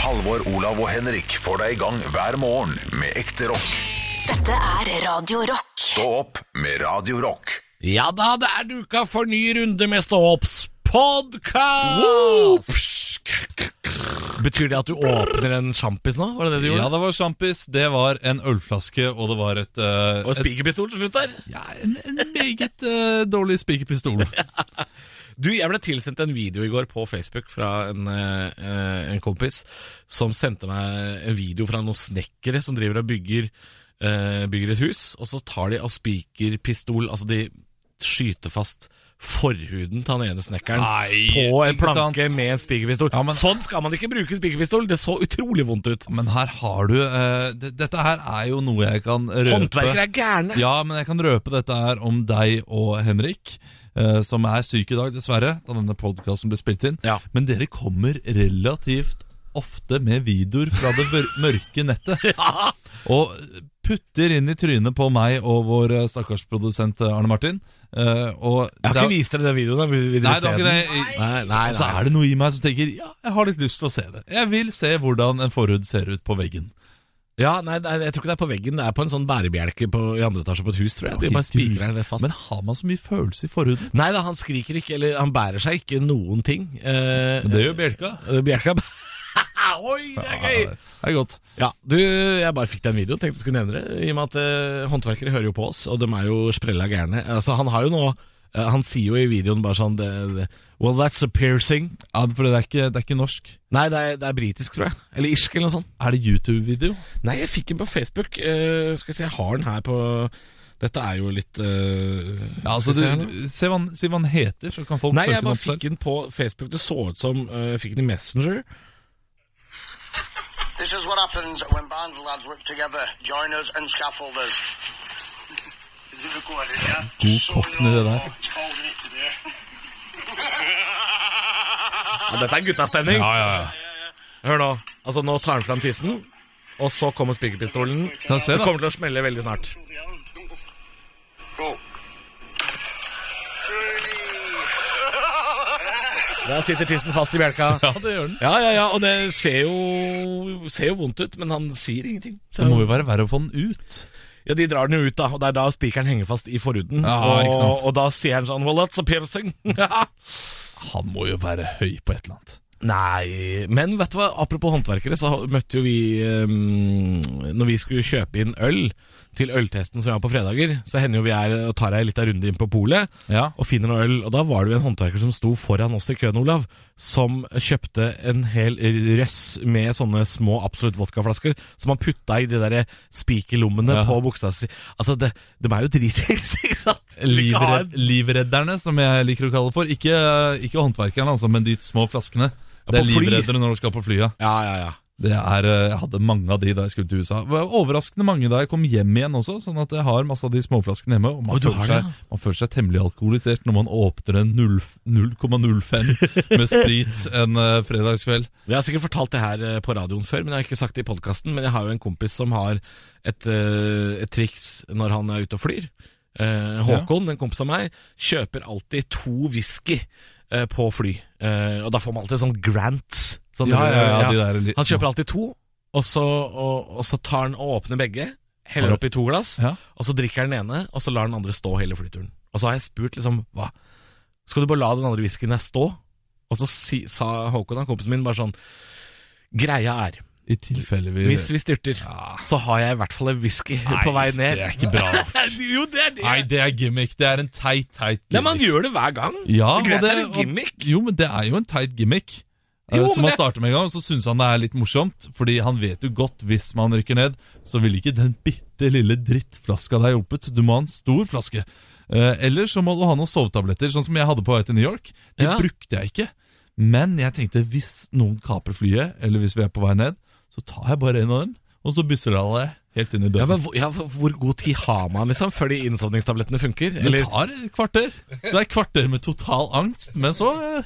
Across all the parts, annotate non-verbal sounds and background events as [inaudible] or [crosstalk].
Halvor, Olav og Henrik får deg i gang hver morgen med ekte rock. Dette er Radio Rock. Stå opp med Radio Rock. Ja da, det er duka for ny runde med Stå opps podkast! Betyr det at du åpner en sjampis nå? Var det det du gjorde? Ja, det var sjampis, det var en ølflaske, og det var et, uh, Og spikerpistol til slutt der? Ja, en, en meget uh, dårlig spikerpistol. [laughs] Du, jeg ble tilsendt en video i går på Facebook fra en, eh, en kompis som sendte meg en video fra noen snekkere som driver og bygger, eh, bygger et hus, og så tar de av spikerpistol Altså, de skyter fast forhuden til han ene snekkeren Nei, på en planke sant? med en spikerpistol. Ja, men- Sånn skal man ikke bruke spikerpistol! Det så utrolig vondt ut. Men her har du uh, Dette her er jo noe jeg kan røpe. Håndverkere er gærne! Ja, men jeg kan røpe dette her om deg og Henrik, eh, som er syk i dag, dessverre, da denne podkasten ble spilt inn. Ja. Men dere kommer relativt ofte med videoer fra det mørke nettet. [laughs] Og putter inn i trynet på meg og vår eh, stakkars produsent eh, Arne Martin. Uh, Jeg har ikke vist dere den videoen. Vil, dere Nei, se den? Nei, nei, Og så er det noe i meg som tenker ja, jeg har litt lyst til å se det. Jeg vil se hvordan en forhud ser ut på veggen. Ja, nei, nei, jeg tror ikke det er på veggen. Det er på en sånn bærebjelke på, i andre etasje på et hus, tror jeg. De bare spiker den rett fast. Men har man så mye følelse i forhuden? Nei da, han skriker ikke, eller han bærer seg ikke noen ting. Eh, Men det gjør bjelka. eh, Bjelka [laughs] Oi, det er gøy! Det er godt. Ja, du, jeg bare fikk den videoen, tenkte jeg skulle nevne det. I og med at eh, håndverkere hører jo på oss, og de er jo sprella gærne. Altså, han har jo nå eh, Han sier jo i videoen bare sånn det, det, Well, that's a piercing. Ja, for det er ikke, det er ikke norsk. Nei, det er, det er britisk, tror jeg. Eller irsk, eller noe sånt. Er det YouTube-video? Nei, jeg fikk den på Facebook. Uh, skal vi se, jeg har den her på Dette er jo litt uh, Ja, altså, du, se hva, han- se, hva han heter, så kan folk Nei, søke den opp. Nei, jeg bare fikk den på Facebook. Det så ut som eh, Jeg fikk den i Messenger. This is what happens when bands lads work together, joiners and scaffolders. God der. It's holding it today. Ja, dette er guttastemning! Ja, ja, ja. Hør nå. Altså, nå tar han fram tissen, og så kommer spikerpistolen. Kan Det kommer til å smelle veldig snart. Go. Der sitter tissen fast i bjelka. Ja, det gjør den. Ja, ja, ja, og det ser jo, ser jo vondt ut, men han sier ingenting. Så, Det må jo være verre å få den ut. Ja, De drar den jo ut, da, og det er da spikeren henger fast i forhuden. Ja, og, og da sier han sånn Well, that's a piercing. [laughs] Han må jo være høy på et eller annet. Nei, men vet du hva, apropos håndverkere, så møtte jo vi um, Når vi skulle kjøpe inn øl til øltesten som vi har på fredager, så hender jo vi er og tar ei lita runde inn på polet Ja. og finner noe øl. Og da var det jo en håndverker som sto foran oss i køen, Olav, som kjøpte en hel røss med sånne små absolutt vodkaflasker som han putta i de der spikerlommene Ja. på buksa si. Altså, det, de er jo dritings, [laughs] ikke sant? Livred, livredderne, som jeg liker å kalle for. Ikke, ikke håndverkerne, altså, men de små flaskene. Det er livreddere når du skal på flyet. Ja, ja, ja. Det er, eh, Jeg hadde mange av de da jeg skulle til USA. Overraskende mange da jeg kom hjem igjen også, sånn at jeg har masse av de småflaskene hjemme. Og man, Oi, føler, seg, man føler seg temmelig alkoholisert når man åpner en 0,05 med sprit en uh, fredagskveld. Jeg har sikkert fortalt det her eh, på radioen før, men jeg har ikke sagt det i podkasten. Men jeg har jo en kompis som har et, uh, et triks når han er ute og flyr. Uh, Håkon, en kompis av meg, kjøper alltid to whisky på fly. Og da får man alltid sånn grants. Sånn, Ja, ja, ja, de der Han kjøper alltid to, og så, og, og så tar han og åpner begge. Heller oppi to glass, Ja. og så drikker han den ene, og så lar den andre stå hele flyturen. Og så har jeg spurt liksom hva Skal du bare la den andre whiskyen der stå? Og så si, sa Håkon, han kompisen min, bare sånn Greia er I tilfelle vi hvis vi styrter, så har jeg i hvert fall en whisky på vei ned. det er ikke bra. [laughs] jo, det er det! Nei, det er gimmick. Det er en teit, teit gimmick. Nei, Man gjør det hver gang. Ja, det greit, det er en gimmick. Og, jo, men det er jo en teit gimmick. Jo, som han det- starter med en gang, og så syns han det er litt morsomt. Fordi han vet jo godt hvis man rykker ned, så vil ikke den bitte lille drittflaska deg hjulpet. Du må ha en stor flaske. Eh, eller så må du ha noen sovetabletter, sånn som jeg hadde på vei til New York. De Ja. brukte jeg ikke. Men jeg tenkte hvis noen kaprer flyet, eller hvis vi er på vei ned, så tar jeg bare en av dem, og så bysser jeg helt inn i døren. Ja, men hvor, ja, hvor god tid har man liksom før de innsovningstablettene funker? Det tar et kvarter. Det er et kvarter med total angst, men så, eh,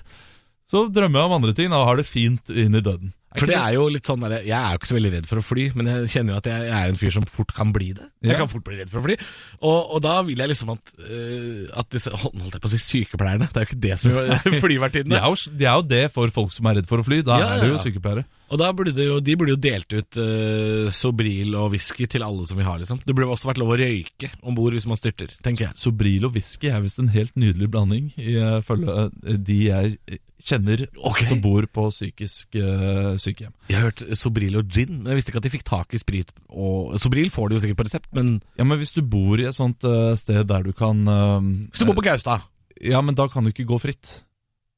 så drømmer jeg om andre ting og har det fint inn i døden. For det er jo litt sånn der, Jeg er jo ikke så veldig redd for å fly, men jeg kjenner jo at jeg, jeg er en fyr som fort kan bli det. Jeg Ja. kan fort bli redd for å fly. Og, og da vil jeg liksom at, uh, at disse Holdt jeg på å si sykepleierne? Det er jo ikke det som [laughs] gjør De flyvertinnene. er, jo, de er jo det for folk som er redd for å fly. Da Ja, er det ja. jo sykepleiere. Og da burde det jo, de burde jo delt ut uh, Sobril og whisky til alle som vil ha, liksom. Det burde også vært lov å røyke om bord hvis man styrter, tenker jeg. Sobril og whisky er visst en helt nydelig blanding, ifølge de jeg kjenner okay. som bor på psykisk uh, sykehjem. Jeg har hørt Sobril og gin, men jeg visste ikke at de fikk tak i sprit. Og Sobril får de jo sikkert på resept, men Ja, Men hvis du bor i et sånt uh, sted der du kan hvis du bor på Gaustad Ja, men da kan du ikke gå fritt.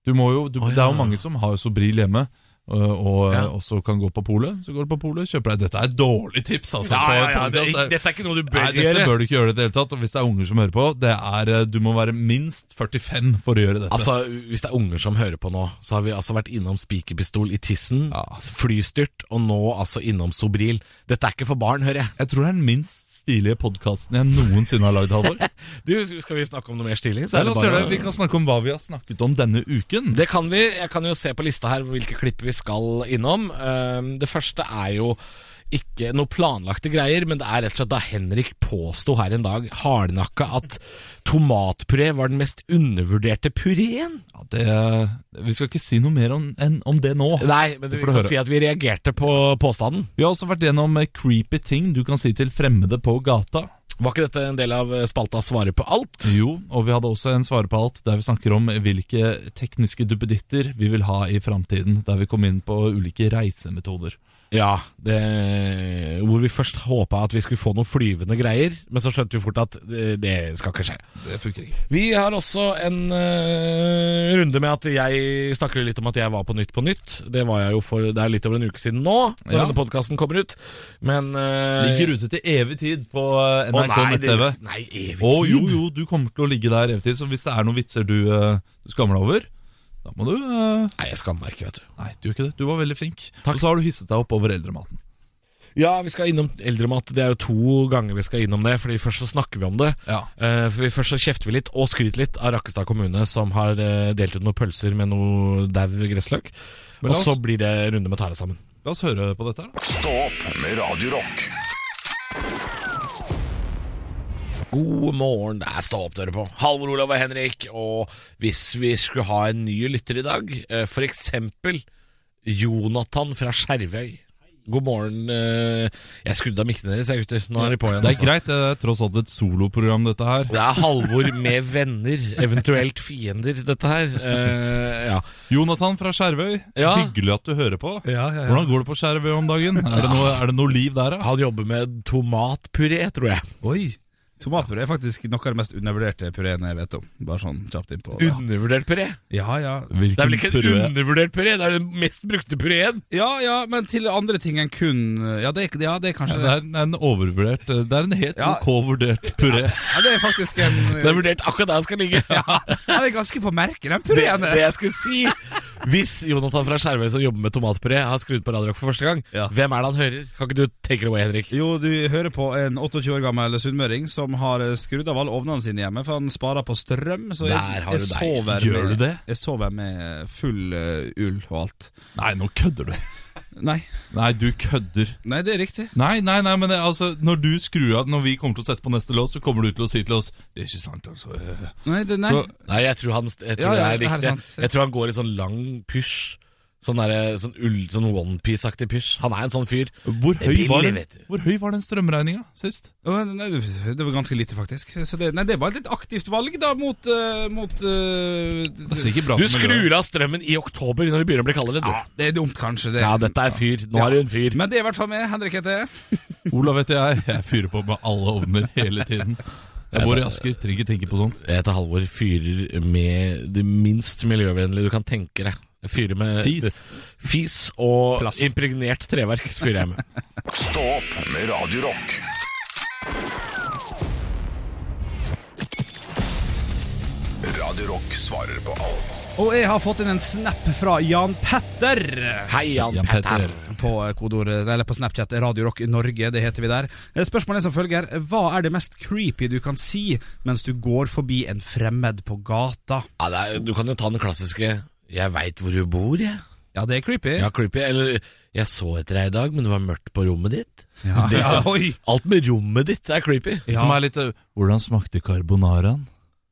Du må jo, du, Å, Det er jo mange som har Sobril hjemme. Øh, Og Ja. øh, også kan gå på polet. Så går du på polet, kjøper deg Dette er et dårlig tips, altså. Ja, på ja, ja, det, podcast. dette er ikke noe du bør Nei, dette bør du ikke gjøre det hele tatt. Og hvis det er unger som hører på, det er øh, Du må være minst 45 for å gjøre dette. Altså, Hvis det er unger som hører på nå, så har vi altså vært innom spikerpistol i tissen, Ja. flystyrt, og nå altså innom Sobril. Dette er ikke for barn, hører jeg. jeg tror det er den minst stilige podkasten jeg noensinne har lagd, Halvor. [laughs] Du, Skal vi snakke om noe mer stilig? Så bare det. Vi kan snakke om hva vi har snakket om denne uken. Det kan vi. Jeg kan jo se på lista her hvilke klipp vi skal innom. Ehm, Det første er jo ikke noe planlagte greier, men det er rett og slett da Henrik påsto her en dag hardnakka at tomatpuré var den mest undervurderte pureen. Ja, det, vi skal ikke si noe mer om, en, om det nå. Nei, men vi kan høre. si at vi reagerte på påstanden. Vi har også vært gjennom eh, creepy ting du kan si til fremmede på gata. Var ikke dette en del av eh, spalta Svare på alt? Jo, og vi hadde også en svare på alt der vi snakker om hvilke tekniske duppeditter vi vil ha i framtiden. Der vi kom inn på ulike reisemetoder. Ja, det, hvor vi først håpa at vi skulle få noen flyvende greier, men så skjønte vi fort at det, det skal ikke skje. Det funker ikke. Vi har også en uh, runde med at jeg snakker litt om at jeg var på Nytt på Nytt. Det var jeg jo for Det er litt over en uke siden nå, når Ja. denne podkasten kommer ut. Men uh, Ligger ute til evig tid på eh, NRK nett-TV. Nei, evig Å jo, jo, du kommer til å ligge der evig tid. Så hvis det er noen vitser du, uh, du skammer deg over, da må du uh... Nei, jeg skammer meg ikke, vet du. Nei, du gjør ikke det. Du var veldig flink. Takk. Og så har du hisset deg opp over eldrematen. Ja, vi skal innom eldremat. Det er jo to ganger vi skal innom det. Fordi Først så snakker vi om det. Ja. Uh, for vi Først så kjefter vi litt og skryter litt av Rakkestad kommune, som har uh, delt ut noen pølser med noe dau gressløk. Men Og så blir det runde med Tare sammen. La oss høre på dette her, da. Stå opp med Radio Rock. God morgen, det er Stå opp dere på. Halvor Olav og Henrik. Og hvis vi skulle ha en ny lytter i dag, f.eks. for eksempel Jonathan fra Skjervøy. God morgen. eh, Jeg skrudde av mikkene deres, jeg gutter. Nå er de på igjen. Det er altså. greit, det er tross alt et soloprogram, dette her. Det er Halvor med venner, eventuelt fiender, dette her. Uh, ja. Jonathan fra Skjervøy, Ja. hyggelig at du hører på. Hvordan går det på Skjervøy om dagen? Er det noe, er det noe liv der, da? Han jobber med tomatpuré, tror jeg. Oi! Tomatpuré er faktisk noe av det mest undervurderte pureen jeg vet om. Bare sånn kjapt innpå. Ja, Undervurdert puré. ja. ja. Det er vel ikke en undervurdert puré, det er den mest brukte pureen. Ja, ja, men til andre ting enn kun Ja, det er, ja, det er Ja, kanskje det er en- en overvurdert Det er en helt Ja. ok vurdert puré. Ja, det er faktisk en Det er vurdert akkurat der den skal ligge. ja, Den er ganske på merket, den det, pureen. det jeg skulle si Hvis Jonathan fra Skjervøy som jobber med tomatpuré, har skrudd på Radio Rock for første gang, Ja. hvem er det han hører? Kan ikke du take it away, Henrik? Jo, du hører på en 28 år gammel sunnmøring som har eh, skrudd av alle ovnene sine hjemme, for han sparer på strøm. Så jeg, Der har jeg, du deg. Gjør med, du det? Jeg sover med full uh, ull og alt. Nei, nå kødder du. Nei, Nei, du kødder. nei, det er riktig. Nei, nei, nei, men det, altså, når du skrur av Når vi kommer til å sette på neste låt, så kommer du til å si til oss Det er ikke sant, altså. øh». Nei, det, nei. Så, Nei, jeg tror han, jeg tror Ja, ja, det er er riktig. sant. Jeg tror han går i sånn lang pysj. Sånn, der, sånn, sånn onepiece-aktig pysj. Han er en sånn fyr. hvor, høy, billig, var den, hvor høy var den strømregninga sist? Det var ganske lite, faktisk. Så det, nei, det var et litt aktivt valg, da, mot, uh, mot uh, Du skrur av strømmen i oktober når det begynner å bli kaldere, du. Ja, det er dumt, kanskje. Det. Ja, dette er fyr. Nå Ja. er du en fyr. Men det er i hvert fall med. Henrik heter jeg. [laughs] Olav heter jeg. Jeg fyrer på med alle ovner hele tiden. Jeg bor i Asker, trenger ikke tenke på sånt. Jeg heter Halvor. Fyrer med det minst miljøvennlige du kan tenke deg. Fyrer med Fis. fis og Plast. impregnert treverk. fyrer jeg med. Stå opp med Radio Rock. Radio Rock svarer på alt. Og jeg har fått inn en snap fra Jan Petter. Hei, Jan, Jan Petter. Petter. På kodord, eller på Snapchat Radio Rock Norge, det heter vi der. Eh, Spørsmålet er som følger. Hva er det mest creepy du kan si mens du går forbi en fremmed på gata? Ja, det er, du kan jo ta den klassiske 'jeg veit hvor du bor', jeg. Ja, det er creepy. Ja, creepy. Eller 'jeg så etter deg i dag, men det var mørkt på rommet ditt'. Ja. [laughs] Det, [laughs] alt med rommet ditt er creepy. Ja. Som er litt eh, Hvordan smakte carbonaraen?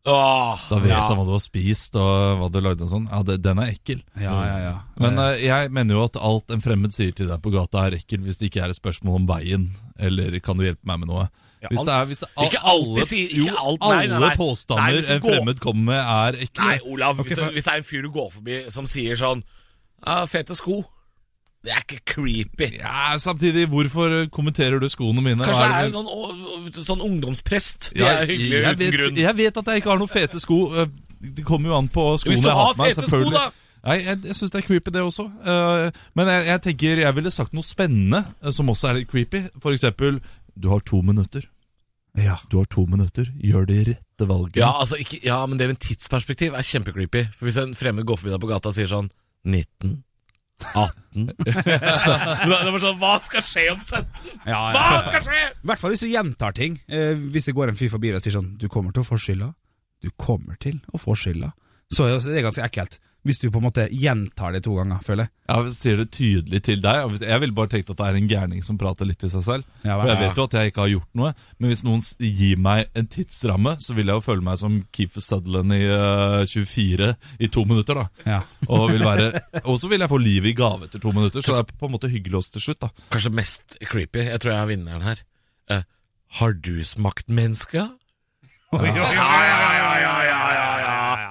Åh, Da vet ja. han hva du har spist og hva du lagde og sånn. Ja, det, den er ekkel. Ja, ja, ja. Men uh, jeg mener jo at alt en fremmed sier til deg på gata er ekkel hvis det ikke er et spørsmål om veien, eller kan du hjelpe meg med noe. Hvis det er, hvis det, al- Ikke alltid sier- ikke jo, alt- nei, nei, alle påstander Nei, en går- fremmed kommer med, er ikke Nei, Olav, okay, hvis, det, hvis det er en fyr du går forbi som sier sånn ah, 'Fete sko', det er ikke creepy. Ja, samtidig, hvorfor kommenterer du skoene mine? Kanskje det er en sånn, sånn ungdomsprest. Det Ja, er hyggelig jeg uten vet, grunn. Jeg vet at jeg ikke har noen fete sko. Eh, Det kommer jo an på skoene Hvis du har meg, fete sko, da! Nei, jeg, jeg syns det er creepy, det også. Eh, men jeg, jeg tenker jeg ville sagt noe spennende eh, som også er litt creepy. For eksempel Du har to minutter. Ja. Du har to minutter. Gjør de rette valgene. Ja, altså, ikke, ja, men det med tidsperspektiv er kjempecreepy. For hvis en fremmed går forbi deg på gata og sier sånn 19 18 [laughs] så, Det bare sånn Hva skal skje om 17? Ja, Hva skal skje? I hvert fall hvis du gjentar ting. Eh, hvis det går en fyr forbi deg og sier sånn 'Du kommer til å få skylda'. Du kommer til å få skylda. Så det er ganske ekkelt hvis du på en måte gjentar det to ganger, føler jeg. Ja, jeg Sier det tydelig til deg. Jeg ville bare tenkt at det er en gærning som prater litt til seg selv. Ja, for jeg vet jo at jeg ikke har gjort noe, men hvis noen gir meg en tidsramme, så vil jeg jo føle meg som Keefer Sutherland i uh, 24 i to minutter, da. Ja. og, vil være, og så vil jeg få livet i gave etter to minutter, så det er på en måte hyggelig oss til slutt, da. Kanskje mest creepy, jeg tror jeg er vinneren her. Uh, har du smakt menneska? Ja, ja, ja oi.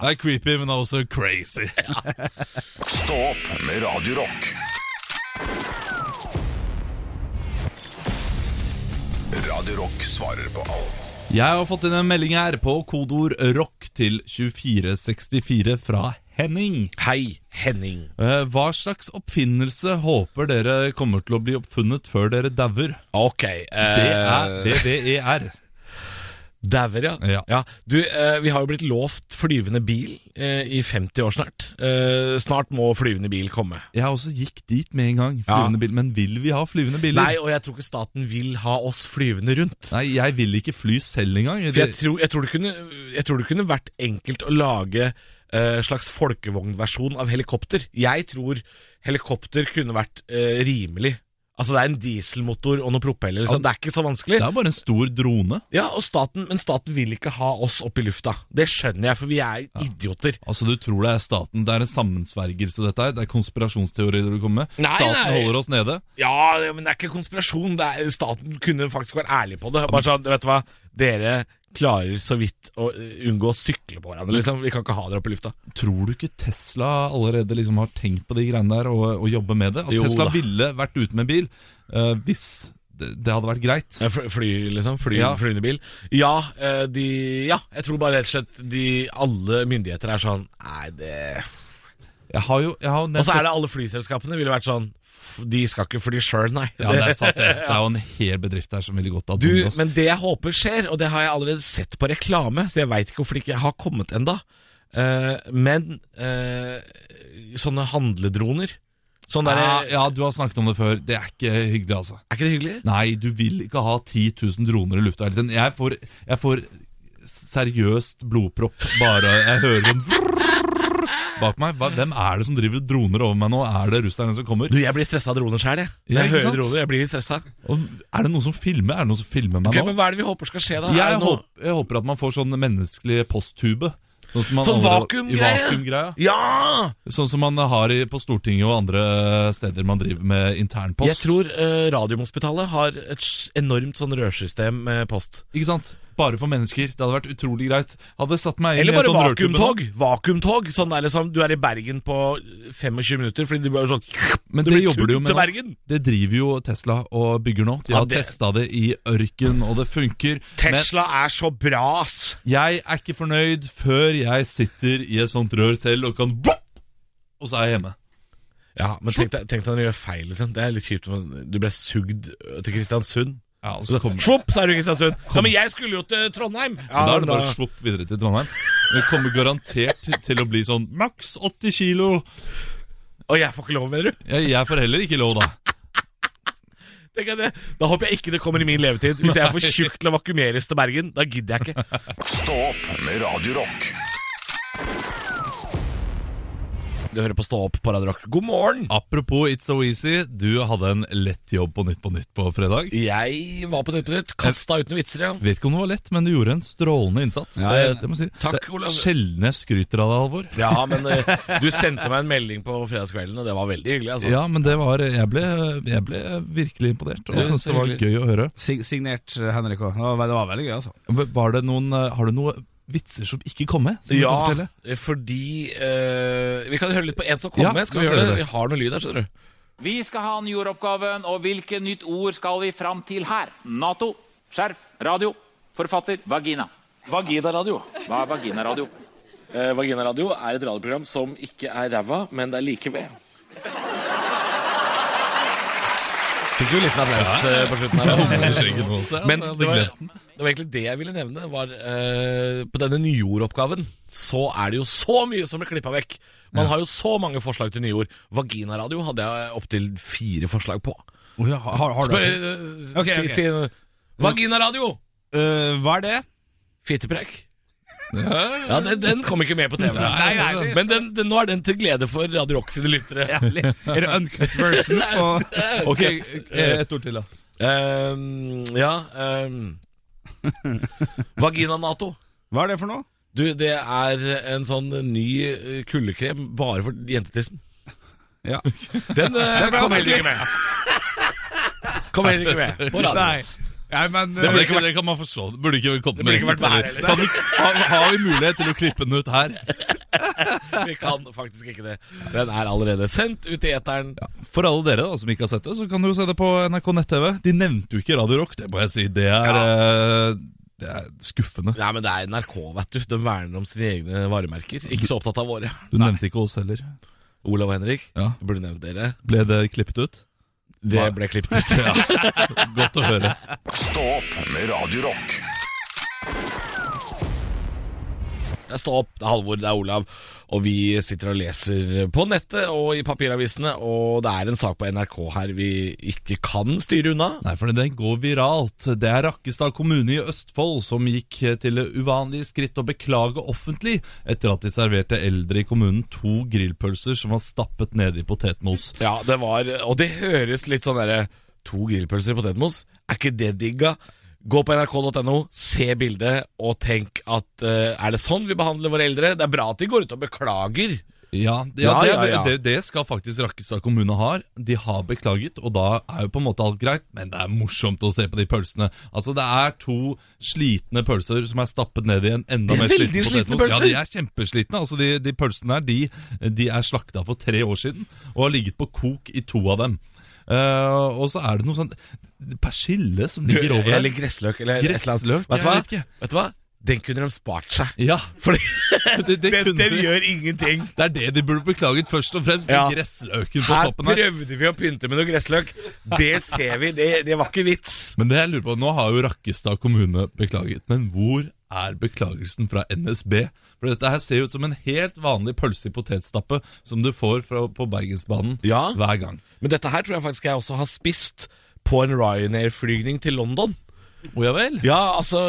Det er creepy, men også crazy. [laughs] Stå opp med Radio Rock. Radio Rock svarer på alt. Jeg har fått inn en melding her på kodeord rock til 2464 fra Henning. Hei, Henning. Eh, Hva slags oppfinnelse håper dere kommer til å bli oppfunnet før dere dauer? Ok. uh... Det er DVER. Dauer, ja. Ja. Du, eh, vi har jo blitt lovt flyvende bil eh, i 50 år snart. Eh, snart må flyvende bil komme. Jeg også gikk dit med en gang. Ja. Bil. Men vil vi ha flyvende biler? Nei, og jeg tror ikke staten vil ha oss flyvende rundt. Nei, jeg vil ikke fly selv engang. For jeg tror, jeg, tror det kunne, jeg tror det kunne vært enkelt å lage eh, slags folkevognversjon av helikopter. Jeg tror helikopter kunne vært eh, rimelig. Altså Det er en dieselmotor og noen propeller. Liksom. Det er ikke så vanskelig. Det er bare en stor drone. Ja, og staten, Men staten vil ikke ha oss opp i lufta. Det skjønner jeg, for vi er idioter. Altså, Du tror det er staten. Det er en sammensvergelse, dette her. Det er konspirasjonsteorier du kommer med. Nei, staten nei. holder oss nede. Ja, men det er ikke konspirasjon. Det er, staten kunne faktisk vært ærlig på det. Bare sånn, vet du hva Dere klarer så vidt å unngå å sykle på hverandre. Liksom. Vi kan ikke ha dere oppe i lufta. Tror du ikke Tesla allerede liksom har tenkt på de greiene der og, og jobber med det? At Jo Tesla da. ville vært ute med bil uh, hvis det, det hadde vært greit. Fly, liksom? Fly, Ja. Flyende bil? Ja, eh, de, ja, jeg tror bare rett og slett de, alle myndigheter er sånn Nei, det Jeg har jo jeg har Og så er det alle flyselskapene ville vært sånn De skal ikke fly sjøl, nei. Ja, det er [laughs] sant det. Det er jo en hel bedrift der som ville gått av Du, men det jeg håper skjer, og det har jeg allerede sett på reklame, så jeg veit ikke hvorfor det ikke har kommet enda uh, Men uh, sånne handledroner Sånn ja, ja, du har snakket om det før. Det er ikke hyggelig, altså. Er ikke det hyggelig? Nei, du vil ikke ha 10 000 droner i lufta hele tiden. Jeg får, jeg får seriøst blodpropp bare jeg hører dem bak meg. Hva, hvem er det som driver droner over meg nå? Er det russerne som kommer? Du, jeg blir stressa av droner sjøl, jeg. Når jeg hører sant? droner, jeg blir stressa. Og er det noen som filmer? Er det noen som filmer meg Ok, nå? men hva er det vi håper skal skje, da? Jeg, håper, jeg håper at man får sånn menneskelig posttube. Sånn, som man Sånn vakuumgreie? Vakuum. Ja! Sånn som man har i, på Stortinget og andre steder man driver med internpost. Jeg tror eh, Radiumhospitalet har et enormt sånn rørsystem med post. Ikke sant? Bare for mennesker. Det hadde vært utrolig greit. Hadde satt meg inn Eller i bare sånn vakuumtog. Vakuumtog. Sånn der liksom, Du er i Bergen på 25 minutter fordi du bare sånn Men det jobber du jo med nå. Det driver jo Tesla og bygger nå. De Ja, har det- testa det i ørken, og det funker. Tesla er så bra, ass! Jeg er ikke fornøyd før jeg sitter i et sånt rør selv og kan Og så er jeg hjemme. Ja, men tenk deg, tenk deg når du gjør feil, liksom. Det er litt kjipt. men Du ble sugd til Kristiansund. Ja, Svopp, så er du i Kristiansund. Ja, men jeg skulle jo til Trondheim! Ja, Da er det da- bare svopp videre til Trondheim. Det kommer garantert til- å bli sånn maks 80 kilo. Og jeg får ikke lov, mener du? Jeg, jeg får heller ikke lov, da. Det. Da håper jeg ikke det kommer i min levetid. Hvis jeg er for tjukk til å vakuumeres til Bergen, da gidder jeg ikke. Stå opp med Radio Du hører på Stå opp på Radio Rock. God morgen! Apropos It's So Easy, du hadde en lett jobb på Nytt på Nytt på fredag. Jeg var på Nytt på Nytt. Kasta ut noen vitser, ja. Vet ikke om det var lett, men du gjorde en strålende innsats. Ja, ja. Det, må jeg si. Takk, Olav. Sjelden jeg skryter av deg, Halvor. Ja, men eh, du sendte meg en melding på fredagskvelden, og det var veldig hyggelig. altså. Ja, men det var Jeg ble, jeg ble virkelig imponert, og syntes det var gøy å høre. Sig signert eh, Henrik òg. Det, var- veldig gøy, altså. Var det noen, eh, har du noen vitser som ikke kom med? Som Ja, fordi uh, Vi kan høre litt på en som kom Ja, med. Skal vi gjøre det? det. Vi har noe lyd her, skjønner du. Vi skal ha en jordoppgaven, og hvilket nytt ord skal vi fram til her? Nato, skjerf, radio, forfatter, vagina. Vaginaradio. Hva er vaginaradio? Eh, Vaginaradio er et radioprogram som ikke er ræva, men det er like ved. Fikk jo en liten applaus eh, på slutten her. [laughs] Men det var, det var egentlig det jeg ville nevne. Var, eh, på denne nyordoppgaven så er det jo så mye som blir klippa vekk. Man har jo så mange forslag til nyord. Vaginaradio hadde jeg opptil fire forslag på. Oh, ja, har, har du Spør, eh, Ok, si, ok. si Vaginaradio! Eh, Hva er det? Fittepreik. Ja, den, den kom ikke med på TV. Nei, nei, nei. Men den, den, nå er den til glede for Radio Rock sine lyttere. Er det uncut version? [laughs] Ok, ett et ord til, da. Um, ja um, Vagina-Nato. Hva er det for noe? Du, det er en sånn ny kullekrem kuldekrem bare for jentetissen. Ja. Den uh, den kom heller ikke med. Kom heller ikke med. På radio. Nei. Nei, men Det, eh, burde ikke, det kan man forstå. Det burde ikke kommet med ikke vært med her. Kan vi, har, har vi mulighet til å klippe den ut her? [laughs] Vi kan faktisk ikke det. Den er allerede sendt ut i eteren. For alle dere da, som ikke har sett det, så kan dere se det på NRK nett-TV. De nevnte jo ikke Radio Rock, det må jeg si. Det er, ja. det er skuffende. Nei, men det er NRK, vet du. De verner om sine egne varemerker. Ikke så opptatt av våre. Du nevnte ikke oss heller. Olav og Henrik, Ja. burde nevnt dere. Ble det klippet ut? Det ble klippet ut. [laughs] Godt å høre. Stå opp med Radio Rock. Jeg står opp, det er Halvor, det er Olav, og vi sitter og leser på nettet og i papiravisene, og det er en sak på NRK her vi ikke kan styre unna. Nei, for den går viralt. Det er Rakkestad kommune i Østfold som gikk til det uvanlige skritt å beklage offentlig etter at de serverte eldre i kommunen to grillpølser som var stappet nede i potetmos. Ja, det var, og det høres litt sånn derre To grillpølser i potetmos, er ikke det digga? Gå på nrk.no, se bildet, og tenk at uh, er det sånn vi behandler våre eldre? Det er bra at de går ut og beklager. Ja, ja, Ja, det, ja. Det, det skal faktisk Rakkestad kommune ha. De har beklaget, og da er jo på en måte alt greit, men det er morsomt å se på de pølsene. Altså, det er to slitne pølser som er stappet ned i en enda er mer sliten potetmos. Ja, de er kjempeslitne. Altså, de, de pølsene her, de, de er slakta for tre år siden, og har ligget på kok i to av dem. Eh, og så er det noe sånn persille som ligger over Eller gressløk, eller. Gressløk? Vet du hva? vet du hva? Den kunne de spart seg. Ja, [laughs] Fordi det, det, den, den de. gjør ingenting. Det er det de burde beklaget først og fremst. Ja. Den gressløken på Her toppen her. prøvde vi å pynte med noe gressløk. Det ser vi. Det, det var ikke vits. Men det jeg lurer på, nå har jo Rakkestad kommune beklaget, men hvor er beklagelsen fra NSB? For dette her ser jo ut som en helt vanlig pølse i potetstappe som du får fra, på Bergensbanen Ja. hver gang. Men dette her tror jeg faktisk jeg også har spist på en Ryanair-flygning til London. Å ja vel? Ja, altså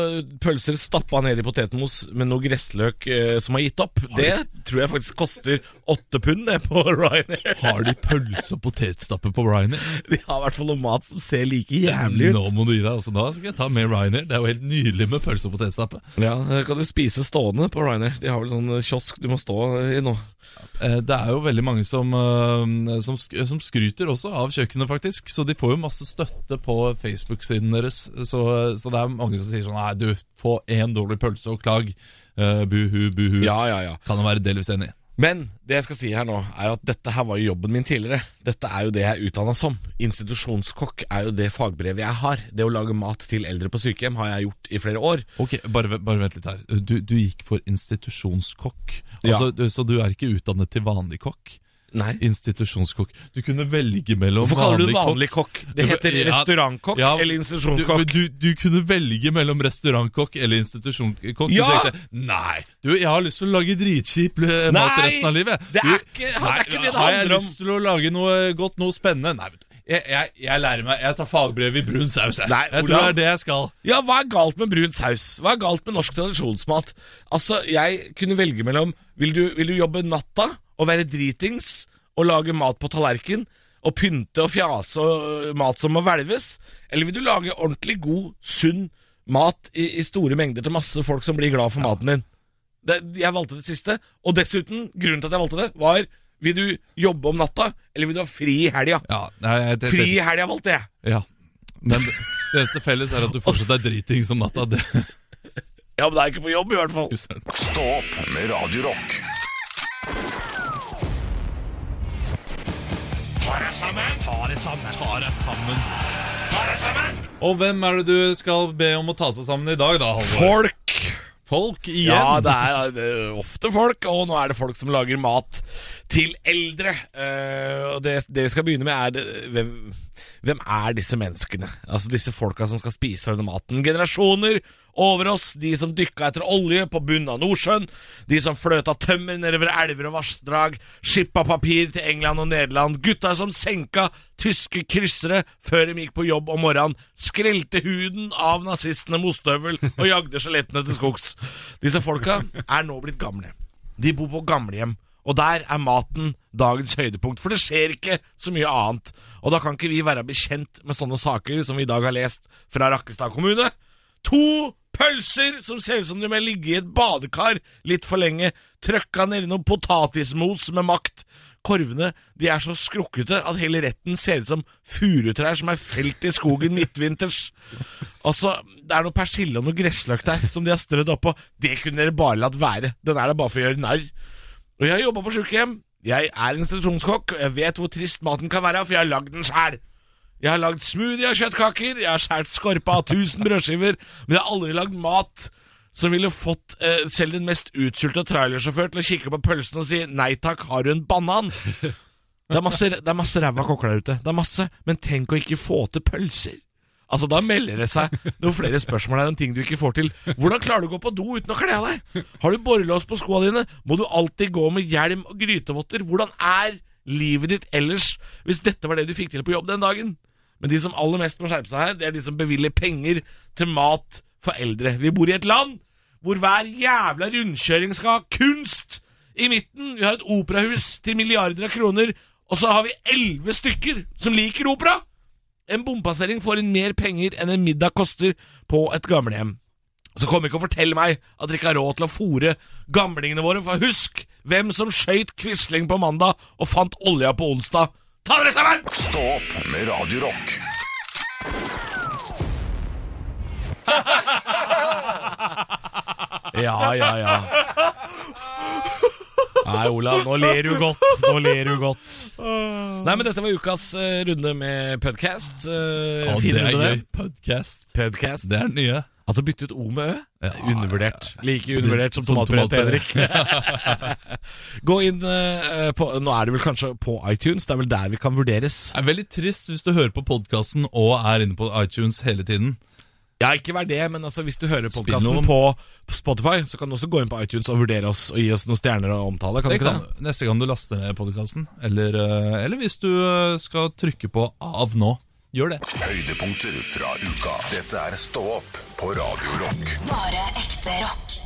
pølser stappa ned i potetmos med noe gressløk eh, som har gitt opp. Det tror jeg faktisk koster åtte pund det på [laughs] Ryanair. Har de pølse og potetstappe på Ryanair? De har i hvert fall noe mat som ser like jævlig ut. Nå må du gi deg. altså Da skal jeg ta med Ryanair. Det er jo helt nydelig med pølse og potetstappe. Ja, kan du spise stående på Ryanair. De har vel sånn kiosk du må stå i nå. Eh, Det er jo veldig mange som, eh, som, som skryter også av kjøkkenet, faktisk. Så de får jo masse støtte på Facebook-siden deres. Så, så det er mange som sier sånn Nei, du, få én dårlig pølse og klag. Uh, buhu, buhu. Ja, ja, ja. Kan jo være delvis enig i. Men det jeg skal si her nå, er at dette her var jo jobben min tidligere. Dette er jo det jeg er utdanna som. Institusjonskokk er jo det fagbrevet jeg har. Det å lage mat til eldre på sykehjem har jeg gjort i flere år. Ok, bare, bare vent litt her. Du, du gikk for institusjonskokk. Ja. Altså, du, Så du er ikke utdannet til vanlig kokk? Nei. Institusjonskokk. Du kunne velge mellom Hvorfor kaller du vanlig kokk? Det heter Ja, restaurantkokk ja, eller institusjonskokk. du, du kunne velge mellom restaurantkokk eller institusjonskokk. Ja! Du tenkte nei, du, jeg har lyst til å lage dritkjip eh, mat resten av livet. Det er Du, ikke- det er ikke det det Har jeg lyst til å lage noe godt, noe spennende? Nei, vet du. Jeg, jeg, jeg lærer meg Jeg tar fagbrev i brun saus. Jeg, Nei, jeg tror det er det jeg skal. Ja, hva er galt med brun saus? Hva er galt med norsk tradisjonsmat? Altså, jeg kunne velge mellom Vil du, vil du jobbe natta å være dritings og lage mat på tallerken og pynte og fjase og mat som må hvelves? Eller vil du lage ordentlig god, sunn mat i, i store mengder til masse folk som blir glad for maten din? Det, jeg valgte det siste. Og dessuten, grunnen til at jeg valgte det, var vil du jobbe om natta, eller vil du ha fri i helga? Ja, nei, jeg, det, Fri i helga valgte jeg. Ja. Men det, det eneste felles er at du fortsatt er dritings om natta. Det, Ja, men det er ikke på jobb, i hvert fall. Stå sammen. Ta deg sammen. Og hvem er det du skal be om å ta seg sammen i dag, da, Halvor? Folk! Folk igjen? Ja, det er, det er ofte folk, og nå er det folk som lager mat til eldre. Uh, og det, det vi skal begynne med, er det, hvem, hvem er disse menneskene? Altså disse folka som skal spise denne maten. Generasjoner over oss, de som dykka etter olje på bunnen av Nordsjøen, de som fløta tømmer nedover elver og vassdrag, skippa papir til England og Nederland, gutta som senka tyske kryssere før de gikk på jobb om morgenen, skrelte huden av nazistene med ostehøvel og jagde skjelettene til skogs. Disse folka er nå blitt gamle. De bor på gamlehjem. Og der er maten dagens høydepunkt, for det skjer ikke så mye annet. Og da kan ikke vi være bekjent med sånne saker som vi i dag har lest fra Rakkestad kommune. To pølser som ser ut som de har ligget i et badekar litt for lenge, trøkka nedi noe potatismos med makt. Korvene de er så skrukkete at hele retten ser ut som furutrær som er felt i skogen midtvinters. Altså, Det er noe persille og noe gressløk der som de har strødd oppå. Det kunne dere bare latt være. Den er der bare for å gjøre narr. Og jeg har jobba på sykehjem. Jeg er institusjonskokk, og jeg vet hvor trist maten kan være, for jeg har lagd den sjæl. Jeg har lagd smoothie av kjøttkaker, jeg har skåret skorpa av 1000 brødskiver, men jeg har aldri lagd mat som ville fått eh, selv den mest utsulta trailersjåfør til å kikke på pølsen og si 'nei takk, har du en banan'? Det er masse, det er ræva kokker der ute, det er masse, men tenk å ikke få til pølser. Altså, Da melder det seg noen flere spørsmål her enn ting du ikke får til. Hvordan klarer du å gå på do uten å kle av deg? Har du borrelås på skoa dine? Må du alltid gå med hjelm og grytevotter? Hvordan er livet ditt ellers hvis dette var det du fikk til på jobb den dagen? Men de som aller mest må skjerpe seg her, det er de som bevilger penger til mat for eldre. Vi bor i et land hvor hver jævla rundkjøring skal ha kunst i midten. Vi har et operahus til milliarder av kroner, og så har vi elleve stykker som liker opera. En bompassering får inn mer penger enn en middag koster på et gamlehjem. Så kom ikke og fortell meg at dere ikke har råd til å fòre gamlingene våre, for husk hvem som skøyt Quisling på mandag og fant olja på onsdag. Ta dere sammen! Stå opp med Radio Rock. Ja, ja, ja. Nei, Olav, nå ler du godt. Nå ler du godt. Nei, men dette var ukas uh, runde med podcast. Uh, det er gøy. Podcast. Podcast. Det er den nye. Altså bytte ut O med Ø? Ja, Undervurdert. Like undervurdert som Som tomatbrød til. Henrik. [laughs] Gå inn uh, på Nå er det vel kanskje på iTunes, det er vel der vi kan vurderes. Det er veldig trist hvis du hører på podkasten og er inne på iTunes hele tiden. Ja, ikke vær det, men altså hvis du hører podkasten på Spotify, så kan du også gå inn på iTunes og vurdere oss og gi oss noen stjerner og omtale. Kan du Det ikke kan, det? neste gang du laster ned podkasten, eller, eh, eller hvis du eh, skal trykke på 'av nå', gjør det. Høydepunkter fra uka. Dette er Stå opp på Radio Rock. Bare ekte rock.